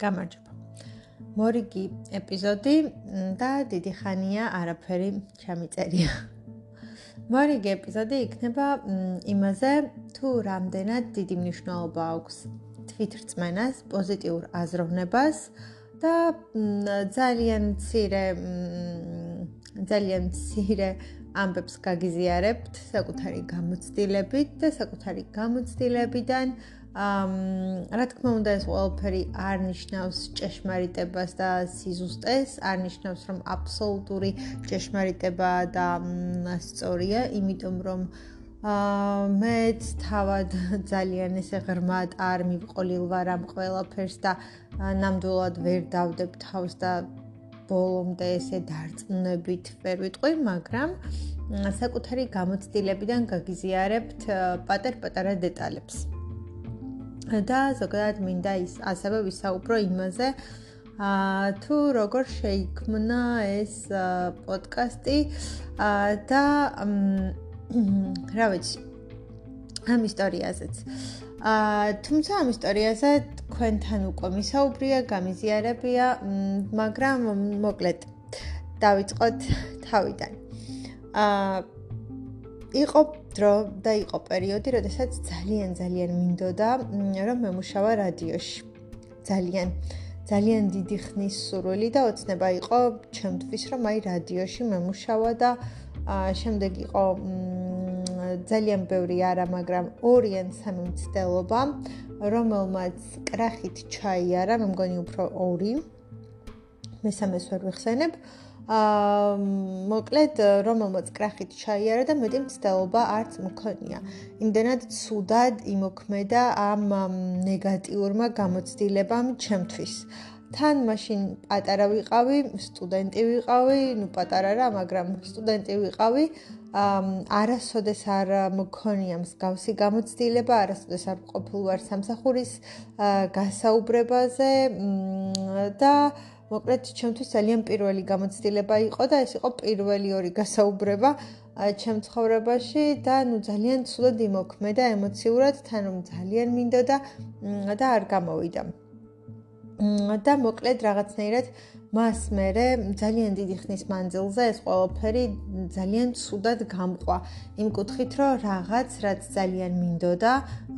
გამარჯობა. მორიგი ეპიზოდი და დიდი ხანია არაფერი ჩამიწერია. მორიგი ეპიზოდი იქნება იმაზე, თუ რამდენად დიდი მნიშვნელობა აქვს თვითრწმენას, პოზიტიურ აზროვნებას და ძალიან ცირე ძალიან ცირე ამბებს გაგიზიარებთ საკუთარი გამოცდილებით და საკუთარი გამოცდილებიდან ამ რა თქმა უნდა ეს ყველაფერი არ ნიშნავს ჭეშმარიტებას და სიზუსტეს, არ ნიშნავს რომ აბსოლუტური ჭეშმარიტება და სწორია, იმიტომ რომ აა მეც თავად ძალიან ესე ღრმად არ მივყოლილ ვარ ამ ყველაფერს და ნამდვილად ვერ დავდებ თავს და ბოლომდე ესე დარწმუნებით ვერ ვიტყვი, მაგრამ საკუთარი გამოცდილებიდან გაგიზიარებთ პატარ-პატარა დეტალებს. და ზოგადად მინდა ის ასევე ვისაუბრო იმაზე ა თუ როგორ შეიქმნა ეს პოდკასტი და რა ვიცი ამ ისტორიაზეც ა თუმცა ამ ისტორიაზე თქვენთან უკვე მისაუბრია, გამიზიარებია, მაგრამ მოკლედ დავიწყოთ თავიდან. ა იყო დრო და იყო პერიოდი, როდესაც ძალიან ძალიან მინდოდა რომ მემუშავა რადიოში. ძალიან ძალიან დიდი ხნის სურვილი და ოცნება იყო ჩემთვის რომ აი რადიოში მემუშავა და შემდეგ იყო ძალიან ბევრი არა, მაგრამ ორი ან სამი მცდელობა, რომელმაც კრახით ჩაიარა, მე მგონი უფრო ორი. მესამეს ვერ ვიხსენებ. აა მოკლედ რომელმაც კრახით ჩაიარა და მეტი მცდელობა არც მქონია. იმდენად ცუდად იმოქმედა ამ ნეგატიურმა გამოცდილებამ ჩემთვის. თან მაშინ პატარა ვიყავი, სტუდენტი ვიყავი, ну პატარა რა, მაგრამ სტუდენტი ვიყავი. აა არასოდეს არ მქონია მსგავსი გამოცდილება, არასოდეს არ ყოფილ ვარ სამსახურის გასაუბრებაზე და მოკლედ ჩემთვის ძალიან პირველი გამოცდილება იყო და ეს იყო პირველი ორი გასაუბრება ჩემ ცხოვრებაში და ნუ ძალიან ცუდად იმოქმედა ემოციურად, თან რომ ძალიან მინდოდა და არ გამოვიდა. და მოკლედ რაღაცნაირად მას მე ძალიან დიდი ხნის მანძილზე ეს ყველაფერი ძალიან ცუდად გამყვა. იმ კუთხით, რომ რაღაც რაც ძალიან მინდოდა,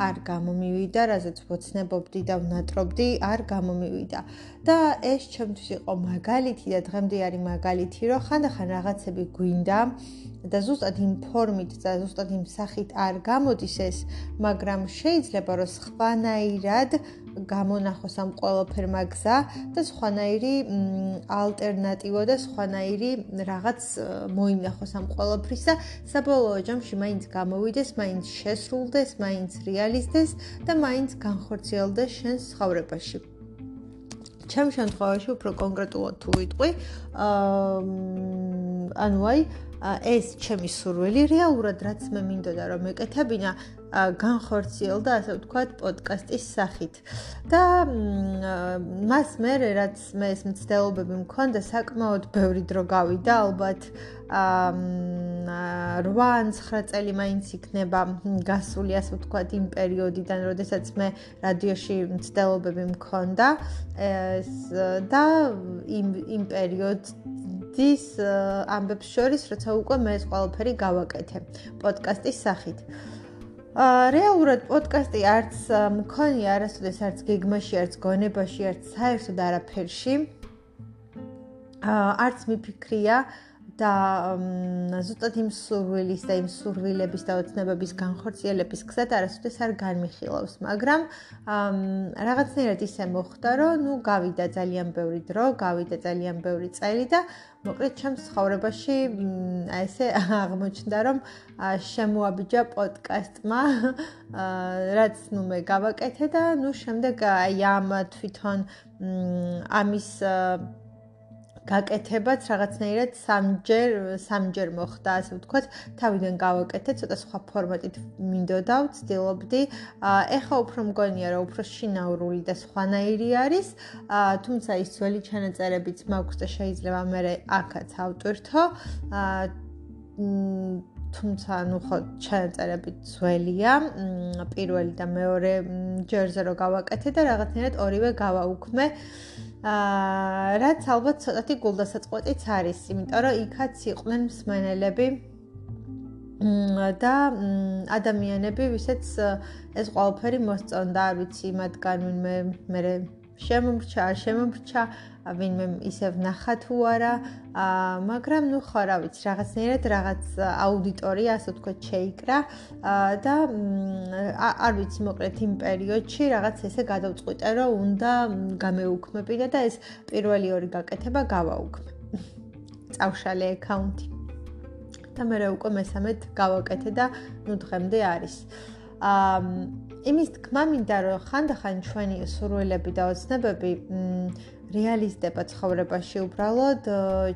არ გამომივიდა, რაზეც ვოცნებობდი და ვნატრობდი, არ გამომივიდა. და ეს ჩემთვის იყო მაგალითი და დღემდე არის მაგალითი, რომ ხანდახან რაღაცები გვინდა და ზუსტად იმ ფორმით და ზუსტად იმ სახით არ გამოდის ეს, მაგრამ შეიძლება რომ სხვანაირად გამონახოს ამ ყველაფერმა გზა და სხვანაირი ალტერნატივა და სხვანაირი რაღაც მოინახოს ამ ყველაფრის და საბოლოო ჯამში მაინც გამოვიდეს, მაინც შესრულდეს, მაინც რეალიზდეს და მაინც განხორციელდეს შენ ცხოვრებაში. ჩემ შემთხვევაში უფრო კონკრეტულად თუ ვიტყვი, აა ანუ აი ეს ჩემი სურვილი რეალურად რაც მე მინდოდა რომ ეკეთებინა განხორციელდა ასე ვთქვათ პოდკასტის სახით. და მას მე რაც მე ეს მცდელობები მქონდა საკმაოდ ბევრი დრო გავიდა ალბათ აა 8-9 წელი მაინც იქნება გასული ასე ვთქვათ იმ პერიოდიდან როდესაც მე რადიოში მცდელობები მქონდა და იმ იმ პერიოდის ამბებს შორის როცა უკვე მე ეს ყველაფერი გავაკეთე. პოდკასტის სახით. აა რეალურად პოდკასტი არც მქონია არასოდეს არც გეგმაში, არც გონებაში, არც საერთოდ არაფერში. აა არც მიფიქრია და ზუსტად იმ სურვილის და იმ სურვილების და ოცნებების განხორციელების გზად არასოდეს არ განმიხილავს, მაგრამ რაღაცნაირად ისე მოხდა, რომ ნუ გავიდა ძალიან ბევრი დრო, გავიდა ძალიან ბევრი წელი და მოკლედ ჩემს ცხოვრებაში აი ესე აღმოჩნდა, რომ შემოაბიჯა პოდკასტმა, რაც ნუ მე გავაკეთე და ნუ შემდეგ აი ამ თვითონ ამის გაკეთებაც რაღაცნაირად სამჯერ სამჯერ მოხდა, ასე ვთქვათ, თავიდან გავაკეთე, ცოტა სხვა ფორმატით მინდოდა, ვცდილობდი. ეხა უფრო მგონია, რომ უფრო შინაურული და სხვანაირი არის, თუმცა ის ძველი ჩანაწერებიც მაქვს და შეიძლება მე აქაც ავტვირთო. თუმცა ნუ ხო ჩაწერებით ძველია პირველი და მეორე ჯერზე რო გავაკეთე და რაღაცნაირად ორივე გავაუქმე აა რაც ალბათ ცოტათი გულდასაწყვეტიც არის იმიტომ რომ იქაც იყვნენ მსმენელები და ადამიანები ვისაც ეს ყველაფერი მოსწონდა არ ვიცი მათგან ვინმე მე შემომრჩა შემომრჩა ვინმე ისევ ნახა თუ არა, მაგრამ ნუ ხო რა ვიცი, რაღაცნაირად რაღაც აუდიტორია, ასე ვთქვათ, შეიკრა და არ ვიცი, მოკლედ იმ პერიოდში რაღაც ესე გადავწყვიტე, რომ უნდა გამეუქმებინა და ეს პირველი ორი გაკეთება გავაუქმე. წავშალე აკაუნტი. და მე რა უკვე მესამედ გავაკეთე და ნუ დღემდე არის. აა იმის თქმა მინდა რომ ხანდახან ჩვენი სურვილები და ოცნებები რეალისტება ცხოვრებაში უბრალოდ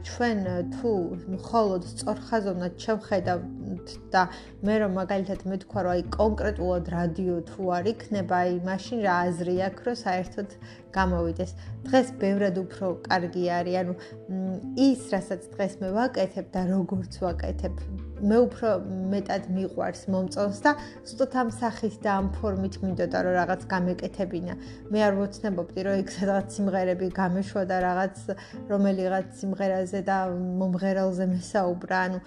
ჩვენ თუ მხოლოდ სწორხაზოვნად შევხედავთ და მე რომ მაგალითად მეთქვა რომ აი კონკრეტულად რადიო თუ არ იქნება აი მაშინ რა აზრი აქვს რომ საერთოდ გამოვიდეს. დღეს ბევრად უფრო კარგი არის ანუ ის რასაც დღეს მე ვაკეთებ და როგორც ვაკეთებ მე უფრო მეტად მიყვარს მომწონს და ზუსტად ამ სახით და ამ ფორმით მინდოდა რომ რაღაც გამეკეთებინა. მე არ ვოცნებობდი რომ იქ სადღაც სიმღერები გამეშვა და რაღაც რომელიღაც სიმღერაზე და მომღერალზე მესაუბრა. ანუ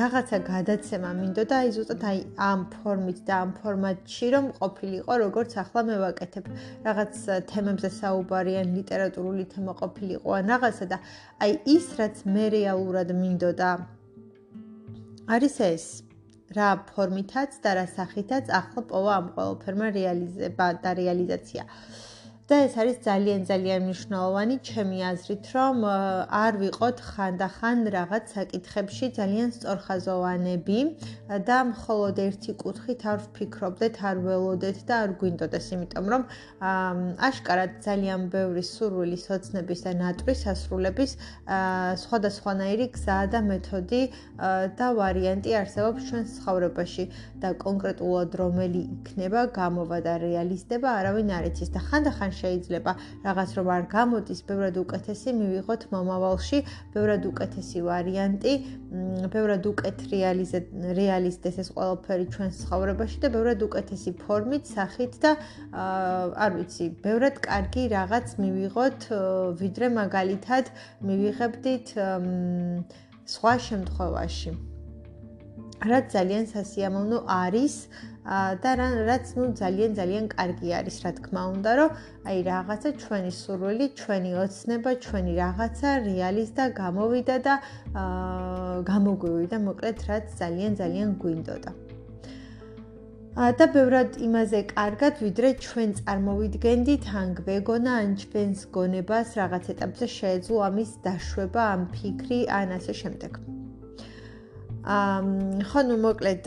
რაღაცა გადაცემა მინდოდა აი ზუსტად აი ამ ფორმით და ამ ფორმატში რომ ყოფილიყო როგორც ახლა მე ვაკეთებ. რაღაც თემებზე საუბარი ან ლიტერატურული თემა ყოფილიყო ან რაღაცა და აი ის რაც მე რეალურად მინდოდა არის ეს რა ფორმითაც და რა სახითაც ახლა პოვა ამ ყველაფერმა რეალიზება და რეალიზაცია. და ეს არის ძალიან ძალიან მნიშვნელოვანი ჩემი აზრით, რომ არ ვიყოთ ხანდახან რაღაც საკითხებში ძალიან სწორხაზოვანები. და მხოლოდ ერთი კუთხით არ ვფიქრობდეთ, არ ველოდეთ და არ გვინდოდეს, იმიტომ რომ აშკარად ძალიან ბევრი სურვილის, ოცნების და ნატრის ასრულების სხვადასხვანაირი გზა და მეთოდი და ვარიანტი არსებობს ჩვენს ცხოვრებაში. და კონკრეტულად რომელი იქნება გამოვა და რეალიზდება, არავინ არ იცის. და ხანდახან შეიძლება. რაღაც რომ არ გამოდის, ბევრად უკეთესი მივიღოთ მომავალში, ბევრად უკეთესი ვარიანტი, ბევრად უკეთ რეალიზდეს ეს ყველაფერი ჩვენს ცხოვრებაში და ბევრად უკეთესი ფორმით, სახით და არ ვიცი, ბევრად კარგი რაღაც მივიღოთ, ვიდრე მაგალითად მივიღებდით სხვა შემთხვევაში. რაც ძალიან სასიამოვნო არის, და რაც ნუ ძალიან ძალიან კარგი არის რა თქმა უნდა რომ აი რაღაცა ჩვენი სურვილი, ჩვენი ოცნება, ჩვენი რაღაცა რეალიზდა გამოვიდა და აა გამოგვივიდა მოკლედ რაც ძალიან ძალიან გვინდოდა. და ბევრად იმაზე კარგად ვიდრე ჩვენ წარმოვიდგენდით ან გვეგონა ან ჩვენს გონებას რაღაც ეტაპზე შეეძლო ამის დაშვება, ამ ფიქრი ან ასე შემდეგ. ხო ნუ მოკლედ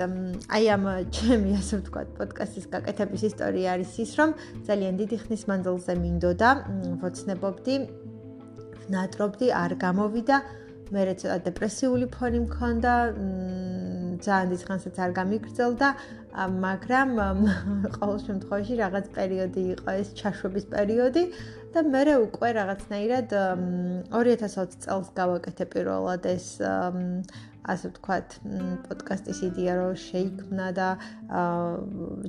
აი ამ ჩემი ასე ვთქვათ პოდკასტის გაკეთების ისტორია არის ის რომ ძალიან დიდი ხნის მანძილზე მინდოდა ვოცნებობდი ნატრობდი არ გამოვიდა. მე რეცოტა დეპრესიული ფონი მქონდა ძალიან დიდ ხანსაც არ გამიგრძელდა მაგრამ ყოველ შემთხვევაში რაღაც პერიოდი იყო ეს ჩაშვების პერიოდი და მე უკვე რაღაცნაირად 2020 წელს გავაკეთე პირველად ეს ასე ვთქვათ, პოდკასტის იდეა რო შეიქმნა და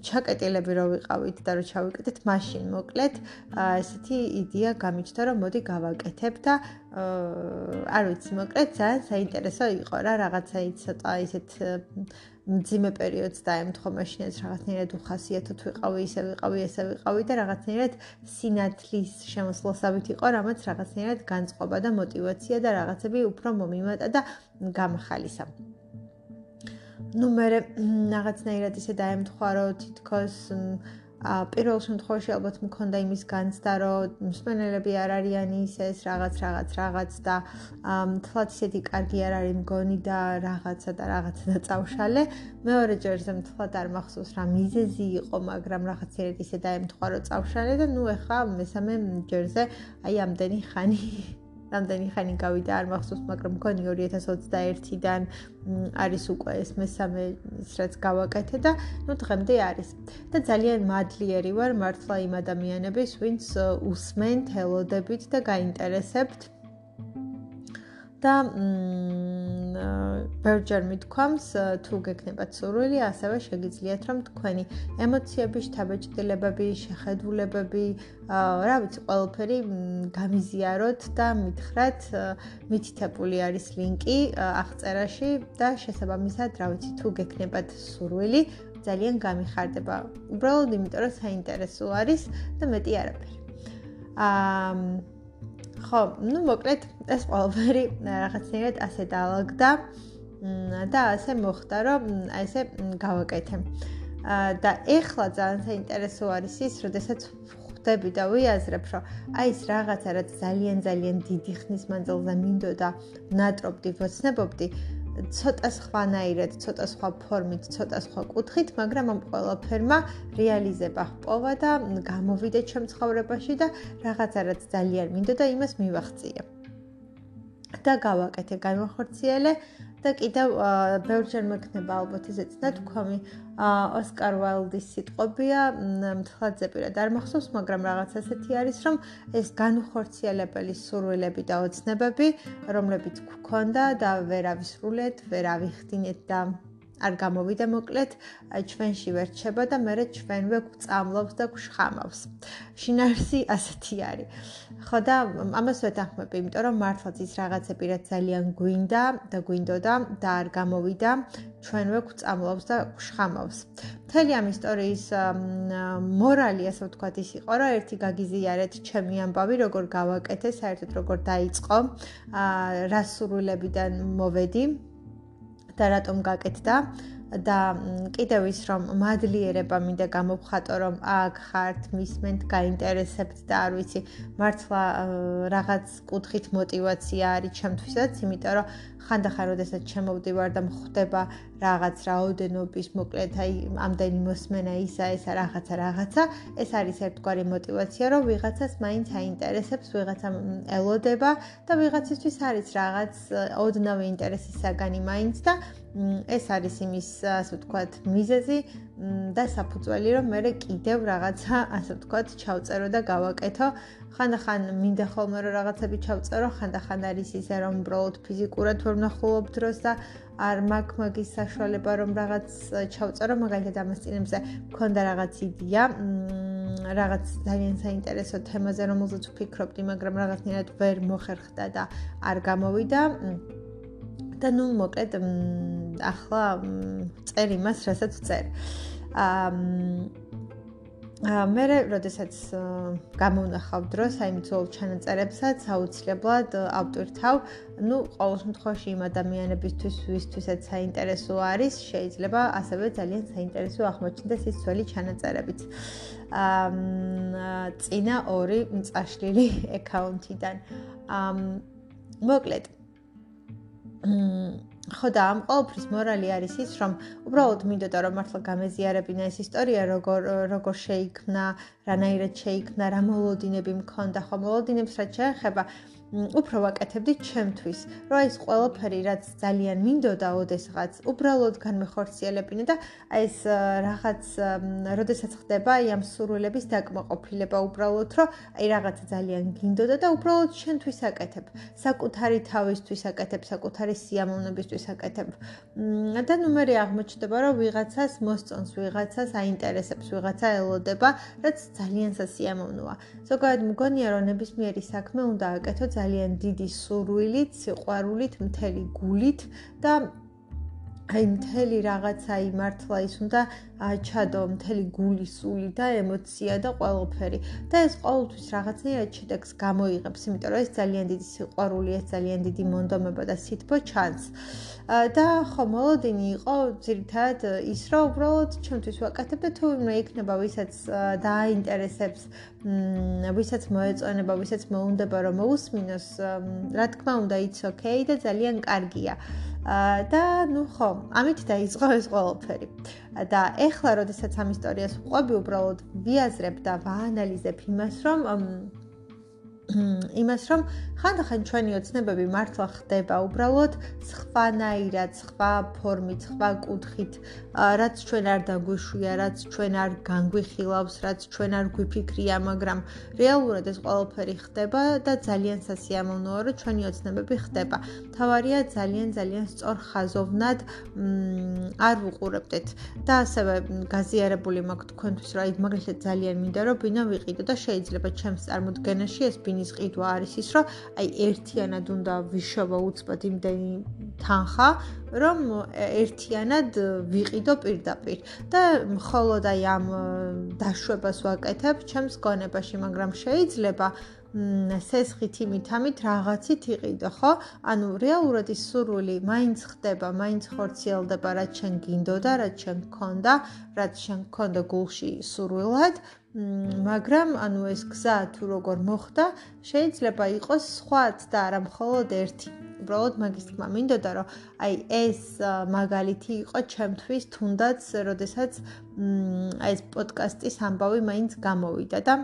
ჩაკეტილები რო ვიყავით და რო ჩავიკეთეთ, მაშინ მოკლედ ესეთი იდეა გამიჩნდა, რომ მოდი გავაკეთებ და არ ვიცი, მოკლედ ძალიან საინტერესო იყო რა, რაღაცა ცოტა ისეთ მძიმე პერიოდს დაემთხო, მაშინაც რაღაცნაირად უხასიათოთ ვიყავი, ისე ვიყავი, ესე ვიყავი და რაღაცნაირად სინათლის შემოსვლასავით იყო, რამაც რაღაცნაირად განწყობა და мотиваცია და რაღაცები უფრო მომიმატა და გამხალისა. ну მე რაღაცნაირად ისე დაემთხვა, რომ თითქოს მ პირველ შემთხვევაში ალბათ მქონდა იმის განცდა, რომ მსმენელები არ არიან ისეს რაღაც რაღაც რაღაც და თლათ ისეთი კარგი არ არის მგონი და რაღაცა და რაღაცა და წავშალე. მეორე ჯერზე თლათ არ მახსოვს რა მიზეზი იყო, მაგრამ რაღაც ერთ ისე დაემთხვა, რომ წავშალე და ნუ ეხა მესამე ჯერზე აი ამდენი ხანი რამდენი ხანი გავიდა არ მახსოვს, მაგრამ მქონი 2021-დან არის უკვე ეს მესამე ის რაც გავაკეთე და ნუ დღემდე არის. და ძალიან მადლიერი ვარ მართლა იმ ადამიანების, ვინც უსმენთ, ელოდებით და გაინტერესებთ. და მ ბერჯერ მithქვამს თუ გეკნებათ სურვილი, ასევე შეგიძლიათ რომ თქვენი ემოციები, შთაბეჭდილებები, შეხედულებები, რა ვიცი, ყველაფერი გამიზიაროთ და მითხრათ, მითითებული არის ლინკი აღწერაში და შესაბამისად, რა ვიცი, თუ გეკნებათ სურვილი, ძალიან გამიხარდება. უბრალოდ იმიტომ რომ საინტერესო არის და მეტი არაფერი. აა ხო, ну, მოკლედ, ეს ყველაფერი რაღაცნაირად ასე დაალაგდა და ასე მოხდა, რომ აი ესე გავაკეთე. და ეხლა ძალიან საინტერესო არის ის, როდესაც ხვდები და ვიაზრებ, რომ აი ეს რაღაცა რაც ძალიან ძალიან დიდი ხნის მანძილზე მინდოდა, ნატრობდი, ვოცნებობდი, ცოტა სხვანაირად, ცოტა სხვა ფორმით, ცოტა სხვა კუთხით, მაგრამ ამ ყველაფერმა რეალიზება ჰპოვა და გამოვიდა ჩემ ცხოვრებაში და რაღაცა რაც ძალიან მინდოდა, იმას მივახციე. და გავაკეთე, განვახორციელე და კიდევ ბევრჯერ მექნება ალბათ ესეც ნათქვამი ოსკარ ვალდის სიტყვებია მთლად ზეპირად არ მახსოვს მაგრამ რაღაც ასეთი არის რომ ეს განხორციელებელი სურვილები და ოცნებები რომლებიც გქონდა და ვერ ავისრულეთ ვერ ავიხდინეთ და არ გამოვიდა მოკლედ ჩვენში ვერ რჩება და მე ჩვენვე გვწამლობს და გვშხამავს. შინარსი ასეთი არის. ხო და ამას ვეთანხმები, იმიტომ რომ მართლაც ის რაღაცები რაც ძალიან გვინდა და გვინდოდა და არ გამოვიდა, ჩვენვე გვწამლობს და გვშხამავს. მთელი ამ ისტორიის მორალი, ასე ვთქვათ, ის იყო, რომ ერთი გაგიზიარეთ ჩემი ამბავი, როგორ გავაკეთე, საერთოდ როგორ დაიწყო, აა რა სურვილებიდან მოვედი. და რატომ გაკეთდა და კიდევ ის რომ მადლიერება მინდა გამოვხატო რომ აქ ხართ მისმენთ გაინტერესებთ და არ ვიცი მართლა რაღაც კუთხით мотиваცია არის ჩემთვისაც იმიტომ რომ ხანდახან როდესაც შემოვდივარ და მხვდება რაღაც რაოდენობის მოკლედ აი ამდენი მოსმენა ისა ესა რაღაცა რაღაცა ეს არის ერთგვარი мотиваცია რომ ვიღაცას მაინც აინტერესებს ვიღაცა ელოდება და ვიღაცისთვის არის რაღაც ოდნავი ინტერესის საგანი მაინც და ეს არის იმის ასე ვთქვათ მიზეზი და საფუძველი რომ მე კიდევ რაღაცა ასე ვთქვათ ჩავწერო და გავაკეთო ხანდახან მინდა ხოლმე რომ რაღაცები ჩავწერო ხანდახან არის ისე რომ უბრალოდ ფიზიკურად ვერ ვნახულობ დროს და არ მაქვს მაგის საშუალება რომ რაღაც ჩავწერო მაგალითად ამას წინებზე მქონდა რაღაც იდეა რაღაც ძალიან საინტერესო თემაზე რომელზეც ვფიქრობდი მაგრამ რაღაცნაირად ვერ მოხერხდა და არ გამოვიდა. და ნუ მოკლედ ახლა წერ იმას რასაც წერ. აა მე როდესაც გამოვნახავ დროს აი მძოლ ჩანაწერებსაც აუცილებლად ავტორთავ, ну, ყოველ შემთხვევაში იმ ადამიანებისთვის, ვისთვისაც საინტერესო არის, შეიძლება ასევე ძალიან საინტერესო აღმოჩნდეს ის ძველი ჩანაწერებიც. აა წინა ორი წაშლილი აკაუნტიდან. აა მოკლედ. ხო და ამ ყოველფრის მორალი არის ის, რომ უბრალოდ მინდოდა რომ მართლა გამეზიარებინა ეს ისტორია, როგორ როგორ შეიქმნა, რანაირად შეიქმნა, რა მოლოდინები მქონდა, ხო მოლოდინებს რაც შეეხება უფრო ვაკეთებდი ჩემთვის, რომ ეს ყველაფერი რაც ძალიან მინდოდა ოდესღაც, უბრალოდ განმეხორციელებინა და ეს რაღაც, როდესაც ხდება ამ სურვილების დაკმაყოფილება უბრალოდ, რომ აი რაღაცა ძალიან გინდოდა და უბრალოდ შენთვის აკეთებ, საკუთარი თავისთვის აკეთებ, საკუთარი სიამოვნებისთვის აკეთებ. და ნუ მე აღმოჩნდება, რომ ვიღაცას მოსწონს, ვიღაცას აინტერესებს, ვიღაცა ელოდება, რაც ძალიან სასიამოვნოა. ზოგადად მგონია, რომ ნებისმიერი საქმე უნდა აკეთო ძალიან დიდი სურვილით, სიყვარულით, მთელი გულით და აი მთელი რაღაცა იმართლა ის უნდა ჩადო მთელი გული, სული და ემოცია და ყველაფერი. და ეს ყოველთვის რაღაცნაირად შედეგს გამოიღებს, იმიტომ რომ ეს ძალიან დიდი სიყვარული, ეს ძალიან დიდი მონდომება და სითბო ჩანს. და ხო, მოლოდინი იყო ძირითადად ის, რომ უბრალოდ ჩემთვის ვაკეთებ და თუ მე იქნება ვისაც დააინტერესებს, ვისაც მოეწონება, ვისაც მოუნდება რომ მოусმინოს, რა თქმა უნდა, it's okay და ძალიან კარგია. და ნუ ხო, ამით დაიწყო ეს ყველაფერი. და ეხლა, როდესაც ამ ისტორიას ვყვები, უბრალოდ ვიაზრებ და ვაანალიზებ იმას, რომ იმას რომ ხანდახან ჩვენი ოცნებები მართლა ხდება უბრალოდ სხვანაირად, სხვა ფორმით, სხვა კუთხით, რაც ჩვენ არ დაგვიშვია, რაც ჩვენ არ განგვიხილავს, რაც ჩვენ არ გვიფიქრია, მაგრამ რეალურად ეს ყველაფერი ხდება და ძალიან სასიამოვნოა, რომ ჩვენი ოცნებები ხდება. თავარია ძალიან ძალიან სწორ ხაზოვნად არ ვუყურებდეთ და ასევე გაზიარებული მაქვს თქვენთვის, რომ აი მაგალითად ძალიან მინდა რომ ბინა ვიყიდო და შეიძლება ჩემს წარმოდგენაში ეს ბინის ყიდვა არის ის, რომ აი ერთიანად უნდა ვიშოვა უცბად იმდენი თანხა, რომ ერთიანად ვიყიდო პირდაპირ და მხოლოდ აი ამ დაშვებას ვაკეთებ ჩემს გონებაში, მაგრამ შეიძლება სესხით იმითამით რაღაცით იყიდო, ხო? ანუ რეალურად ის სურვილი მაინც ხდება, მაინც ხორციელდება, რაც შენ გინდოდა, რაც შენ გქონდა, რაც შენ გქონდა გულში სურვილად, მაგრამ ანუ ეს გზა თუ როგორ მოხდა, შეიძლება იყოს სხვაც და არა მხოლოდ ერთი. უბრალოდ მაგის თქმა მინდოდა, რომ აი ეს მაგალითი იყო ჩემთვის, თუნდაც, როდესაც აი ეს პოდკასტის ამბავი მაინც გამოვიდა და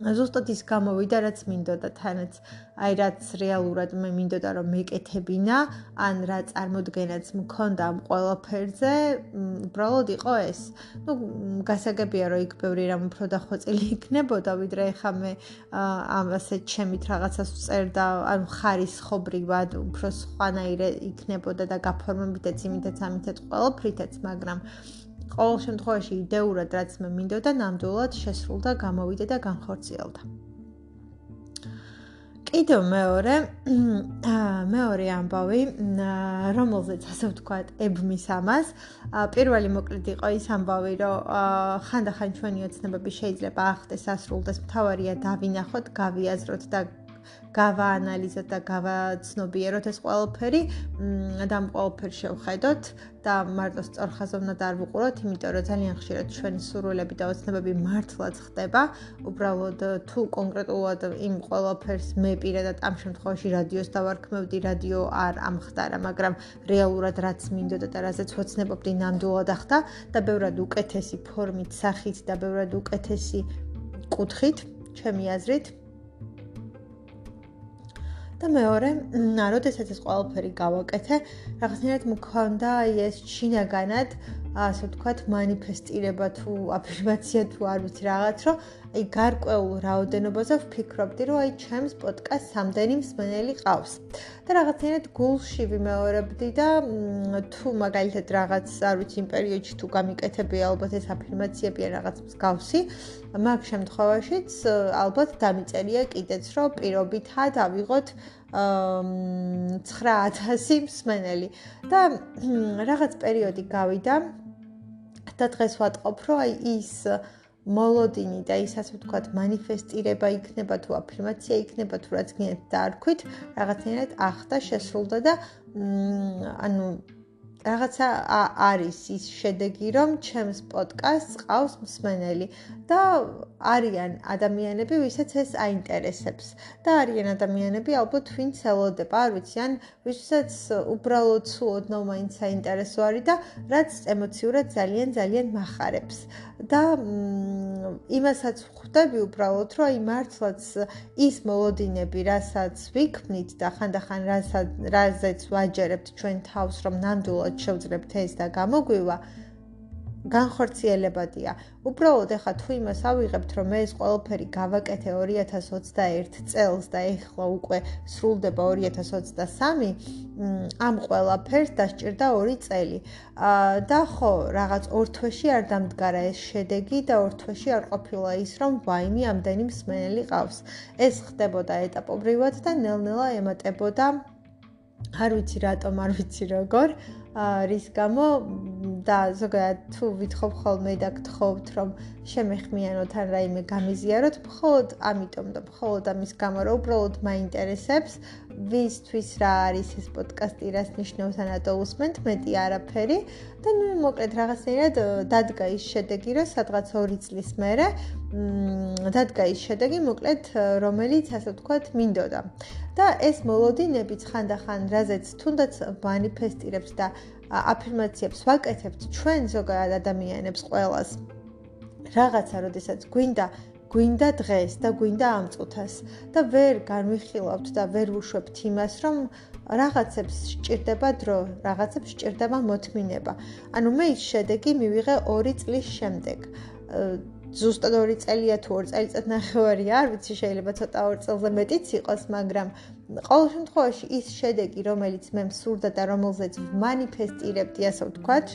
ზუსტად ის გამოვიდა, რაც მინდოდა თანაც, აი რაც რეალურად მე მინდოდა რომ მეკეთებინა, ან რა წარმოდგენაც მქონდა ამ ყველაფერზე, უბრალოდ იყო ეს. ну, გასაგებია რომ იქ ბევრი რამ უფრო დახვეწილი იქნებოდა, ვიდრე ხა მე ამ ასე ჩემით რაღაცას წერდა, ანუ ხარისხობრივად უფრო სხვანაირად იქნებოდა და გაფორმებითაც იმითაც ამითაც ყველაფრითაც, მაგრამ ყოველ შემთხვევაში იდეურად რაც მე მინდოდა ნამდვილად შესრულდა, გამოვიდა და განხორციელდა. კიდევ მეორე მეორე ამბავი, რომელზეც ასე ვთქვათ, ებმის ამას. პირველი მოკლედ იყო ის ამბავი, რომ ხანდახან ჩვენი ოცნებები შეიძლება ახდეს, ასრულდეს, მთავარია დავინახოთ, გავიაზროთ და გავაანალიზოთ და გავაცნობიეროთ ეს ყველაფერი და ამ ყველაფერს შევხედოთ და მარტო სწორხაზოვნად არ ვუყუროთ, იმიტომ რომ ძალიან ხშირად ჩვენი სურვილები და ოცნებები მართლაც ხდება. უბრალოდ თუ კონკრეტულად იმ ყველაფერს მე პირადად ამ შემთხვევაში რადიოს დავარქმევდი, რადიო არ ამხდარა, მაგრამ რეალურად რაც მინდოდა და რაზეც ოცნებობდი ნამდვილად ახდა და ბევრად უკეთესი ფორმით, სახით და ბევრად უკეთესი კუთხით, ჩემი აზრით, და მეორე, როდესაც ეს ყველაფერი გავაკეთე, რაღაცნაირად მქონდა ეს შინაგანად, ასე ვთქვათ, манифестირება თუ აფირმაცია თუ არ ვიცი რაღაც, რომ აი გარკვეულ რაოდენობაზე ვფიქრობდი, რომ აი ჩემს პოდკასტს ამდენი მსმენელი ყავს. და რაღაცნაირად გულში ვიმეორებდი და თუ მაგალითად რაღაც, არ ვიცი, იმ პერიოდში თუ გამიკეთებია ალბათ ეს აფირმაციები ან რაღაც მსგავსი, მაგ შემთხვევაშიც ალბათ დამიწერია კიდეც, რომ პირობითად ავიღოთ 9000 მსმენელი და რაღაც პერიოდი გავიდა და დღეს ვატყობ, რომ აი ის მოლოდინი და ის ასე ვთქვათ манифестირება იქნება თუ აფირმაცია იქნება თუ რაც გინდათ დაარქვით, რაღაცნაირად ახდა, შესრულდა და ანუ რაღაცა არის ის შედეგი, რომ ჩემს პოდკასტს ყავს მსმენელი და არიან ადამიანები, ვისაც ეს აინტერესებს და არიან ადამიანები, ალბათ ვინც ელოდება, არ ვიცი, ან ვისაც უბრალოდ სულოდნო მაინც აინტერესო არის და რაც ემოციურად ძალიან ძალიან מחარებს. და იმასაც ხვდები უბრალოდ, რომ აი მართლაც ის მოლოდინები, რასაც ვიქმნით და ხანდახან რასაც რაზეც ვაჯერებთ ჩვენ თავს, რომ ნამდვილად შევძლებთ ეს და გამოგვივა, განხორციელებადია. უბრალოდ ეხა თუ იმას ავიღებთ, რომ ეს ყველაფერი გავაკეთე 2021 წელს და ეხლა უკვე სრულდება 2023, ამ ყველაფერს დასჭირდა 2 წელი. აა და ხო, რაღაც ორ თვეში არ დამდგარა ეს შედეგი და ორ თვეში არ ყოფილა ის, რომ ვაიმე ამდენი მსმენელი ყავს. ეს ხდებოდა ეტაპობრივად და ნელ-ნელა ემატებოდა არ ვიცი რატომ, არ ვიცი როგორ. რის გამო და ზოგადად თუ ვითხოვ ხოლმე და გთხოვთ რომ შემეხმიანოთ ან რაიმე გამიზიაროთ, მხოლოდ ამიტომ და მხოლოდ ამის გამო რომ უბრალოდ მაინტერესებს ვისთვის რა არის ეს პოდკასტი, რას ნიშნავს ან რატო უსმენთ, მეტი არაფერი და ნუ მოკლედ რაღაცნაირად დადგა ის შედეგი, რომ სადღაც 2 წლის მერე დადგა ის შედეგი, მოკლედ რომელიც ასე ვთქვათ, მინდოდა. და ეს მოლოდინებიც ხანდახან რაზეც თუნდაც მანიფესტირებს და აფირმაციებს ვაკეთებთ ჩვენ ზოგადად ადამიანებს ყოველას. რაღაცა, როდესაც გვინდა გვინდა დღეს და გვინდა ამ წუთას და ვერ განვიხილავთ და ვერ უშვებთ იმას, რომ რაღაცებს სჭირდება დრო, რაღაცებს სჭირდება მოთმინება. ანუ მე ის შედეგი მივიღე 2 წლის შემდეგ. ზუსტად 2 წელია თუ 2 წელიწად ნახევარი არ ვიცი შეიძლება ცოტა 2 წელზე მეტიც იყოს მაგრამ ყოველ შემთხვევაში ის შედეგი რომელიც მე მსურდა და რომელზეც მანიფესტირებდი ასე ვთქვათ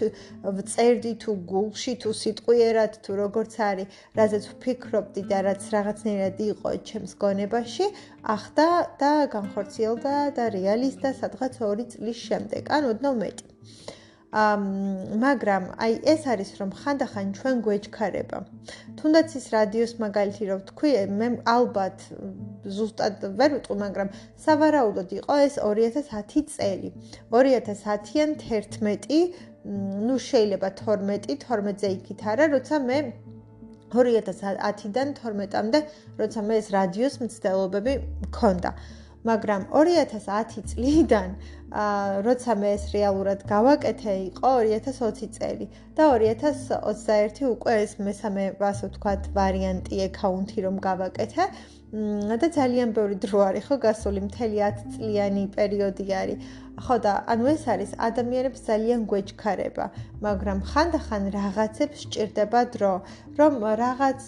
წერდი თუ გულში თუ სიტყვიერად თუ როგორც არის რაზეც ვფიქრობდი და რაც რაღაცნაირად იყო ჩემს გონებაში ახდა და განხორციელდა და რეალიზდა სადღაც 2 წლის შემდეგ ან ოდნავ მეტი. მაგრამ აი ეს არის რომ ხანდახან ჩვენ გვეჩქარება. თუნდაც ის რადიოს მაგალითი რო ვთქვი, მე ალბათ ზუსტად ვერ ვიტყვი, მაგრამ სავარაუდოდ იყო ეს 2010 წელი. 2010-იან 11, ну შეიძლება 12, 12-ზე იქით არა, როცა მე 2010-დან 12-მდე, როცა მე ეს რადიოს მცდელობები მქონდა. მაგრამ 2010 წლიდან აა როცა მე ეს რეალურად გავაკეთე იყო 2020 წელი. და 2021 უკვე ეს მესამე ასე ვთქვათ ვარიანტი აკაუნთი რომ გავაკეთე. და ძალიან ბევრი დრო არის ხო? გასული მთელი 10 წლიანი პერიოდი არის ხო და ანუ ეს არის ადამიანებს ძალიან გვეჩქარება, მაგრამ ხანდახან რაღაცებს სჭირდება დრო, რომ რაღაც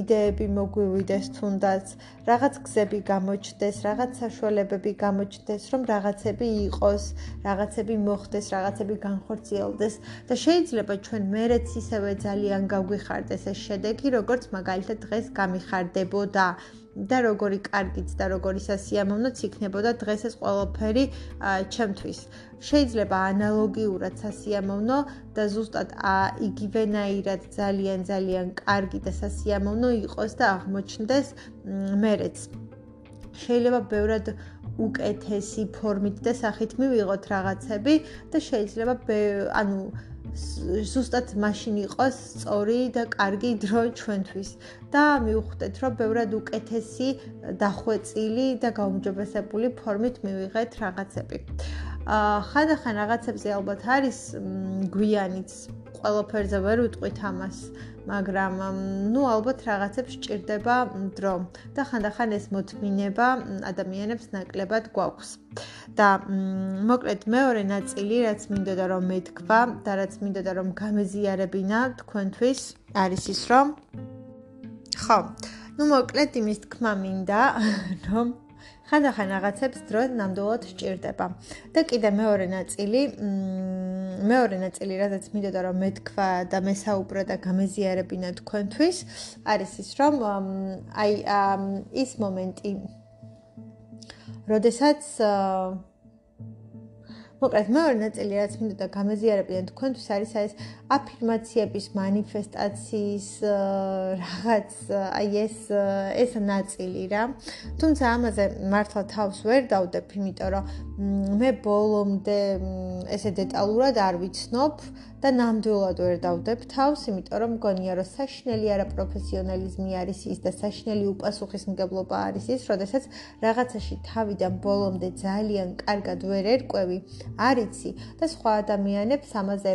იდეები მოგვივიდეს თუნდაც, რაღაც გზები გამოჩნდეს, რაღაც საშუალებები გამოჩნდეს, რომ რაღაცები იყოს, რაღაცები მოხდეს, რაღაცები განხორციელდეს და შეიძლება ჩვენ მერეც ისევე ძალიან გაგვიხარდეს ეს შედეგი, როგორც მაგალითად დღეს გამიხარდებოდა. და როგორი კარგიც და როგორი სასიამოვნოც იქნებოდა დღეს ეს ყველაფერი ჩემთვის. შეიძლება ანალოგიურად სასიამოვნო და ზუსტად იგივენაირად ძალიან ძალიან კარგი და სასიამოვნო იყოს და აღმოჩნდეს მერეც. შეიძლება ბევრად უკეთესი ფორმით და სახით მივიღოთ რაღაცები და შეიძლება ანუ ზუსტად მაშინ იყოს სწორი და კარგი დრო ჩვენთვის. და მივხვდეთ რომ ბევრად უკეთესი დახვეწილი და გაუმჯობესებული ფორმით მივიღეთ რაღაცები. აა ხანდახან რაღაცებზე ალბათ არის გვიანიც. ყველაფერზე ვერ ვიტყვით ამას, მაგრამ ნუ ალბათ რაღაცებს სჭირდება დრო და ხანდახან ეს მოთმინება ადამიანებს ნაკლებად გვაქვს. და მოკლედ მეორე ნაწილი, რაც მინდოდა რომ მეთქვა და რაც მინდოდა რომ გამეზიარებინა თქვენთვის, არის ის რომ ხო, ნუ მოკლედ იმის თქმა მინდა, რომ ხანდახან რაღაცებს დრო ნამდვილად სჭირდება. და კიდე მეორე ნაწილი, მეორე ნაწილი, რადგან მინდოდა რომ მეთქვა და მესაუბრა და გამეზიარებინა თქვენთვის, არის ის, რომ აი ის მომენტი, როდესაც მოკლედ მეორე ნაწილი რაც მინდოდა გამეზიარებინა თქვენთვის არის ეს აფირმაციების, манифестаციის რაღაც აი ეს ეს ნაწილი რა. თუმცა ამაზე მართლა თავს ვერ დავდებ, იმიტომ რომ მე ბოლომდე ესე დეტალურად არ ვიცნობ და ნამდვილად ვერ დავდებ თავს, იმიტომ რომ მგონია რომ საშინელი არა პროფესიონალიზმი არის ის და საშინელი უპასუხისმგებლობა არის ის, როდესაც რაღაცაში თავიდან ბოლომდე ძალიან კარგად ვერ ერკვევი, არიცი და სხვა ადამიანებს ამაზე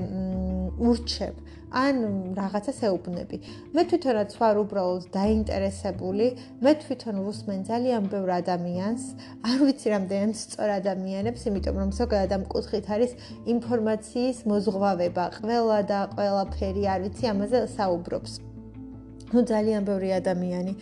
ურჩებ. ან რაღაცას ეუბნები. მე თვითონაც ვარ უბრალოდ დაინტერესებული, მე თვითონ ვუსმენ ძალიან ბევრ ადამიანს, არ ვიცი რამდენად სწორ ადამიანებს, იმიტომ რომ ზოგადად ამ კუთხით არის ინფორმაციის მოზღვავება, ყველა და ყველაფერი არ ვიცი ამაზე საუბრობს. ну ძალიან ბევრი ადამიანი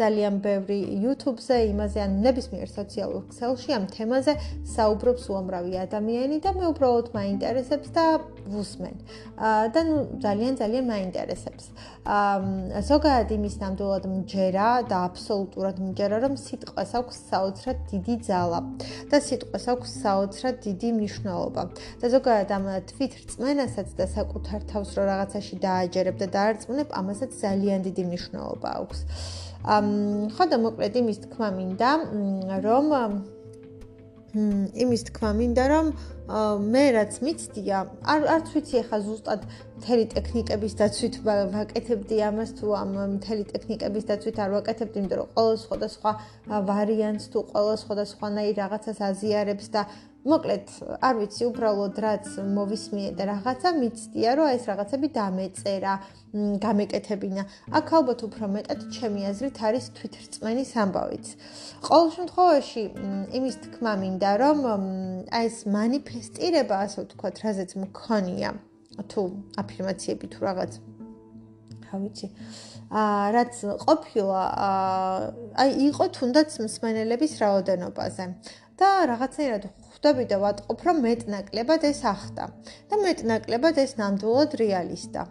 ძალიან ბევრი YouTube-ზე იმაზე ან ნებისმიერ სოციალურ ქსელში ამ თემაზე საუბრობს უამრავი ადამიანი და მე უბრალოდ მაინტერესებს და ვუსმენ. აა და ნუ ძალიან ძალიან მაინტერესებს. აა ზოგადად იმის ნამდვილად მჯერა და აბსოლუტურად მჯერა რომ სიტყვას აქვს საოცრად დიდი ძალა და სიტყვას აქვს საოცრად დიდი მნიშვნელობა. და ზოგადად ამ თვით რწმენასაც და საკუთარ თავს რო რაღაცაში დააჯერებ და დაარწმუნებ, ამასაც ძალიან დიდი მნიშვნელობა აქვს. ხო და მოკლედ იმის თქმა მინდა რომ იმის თქმა მინდა რომ მე რაც მიცდია არ არც ვიცი ახლა ზუსტად მთელი ტექნიკების დაცვით ვაკეთებდი ამას თუ ამ მთელი ტექნიკების დაცვით არ ვაკეთებდი, იმიტომ რომ ყველა სხვადასხვა ვარიანტს თუ ყველა სხვადასხვანაირ რაღაცას აზიარებს და მოკლედ, არ ვიცი, უბრალოდ რაც მოვისმინე და რაღაცა მიცდია, რომ ეს რაღაცები დამეწერა, გამეკეთებინა. აქ ალბათ უფრო მეტად ჩემი აზრით არის თვითრწმენის ამბავიც. ყოველ შემთხვევაში, იმის თქმა მინდა, რომ აი ეს манифестირება, ასე ვთქვათ, რაზეც მქონია, თუ აფირმაციები თუ რაღაც რა ვიცი. აა რაც ყოფილა აი იყო თუნდაც მსმენელების რაოდენობაზე და რაღაცნაირად ხვდები და ვატყობ, რომ მეტნაკლებად ეს ახდა და მეტნაკლებად ეს ნამდვილად რეალისტა.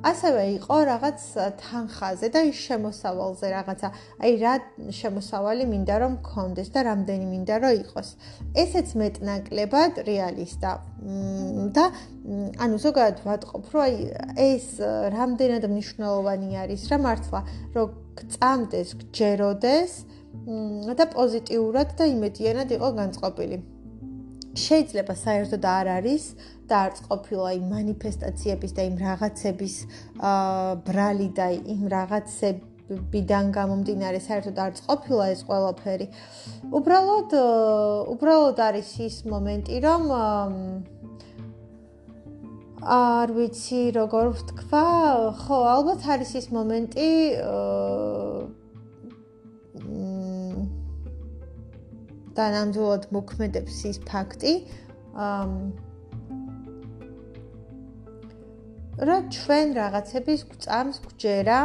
ასევე იყო რაღაც თანხაზე და ის შემოსავალზე რაღაცა, აი რა შემოსავალი მინდა რომ მქონდეს და რამდენი მინდა რომ იყოს. ესეც მეტნაკლებად რეალისტა. და ანუ ზოგადად ვატყობ, რომ აი ეს რამდენად მნიშვნელოვანი არის რა მართლა, რომ გწამდეს, გჯეროდეს და პოზიტიურად და იმედიანად იყო განწყობილი. შეიძლება საერთოდ არ არის დაარწყყოფილა იმ манифестაციების და იმ რაღაცების ბრალი და იმ რაღაცებიდან გამომდინარე საერთოდ არ წყყოფილა ეს ყველაფერი. უბრალოდ უბრალოდ არის ის მომენტი, რომ არ ვიცი როგორ ვთქვა, ხო, ალბათ არის ის მომენტი აა და ნამდვილად მოქმედებს ის ფაქტი, რომ ჩვენ რაღაცების გვწამს გვჯერა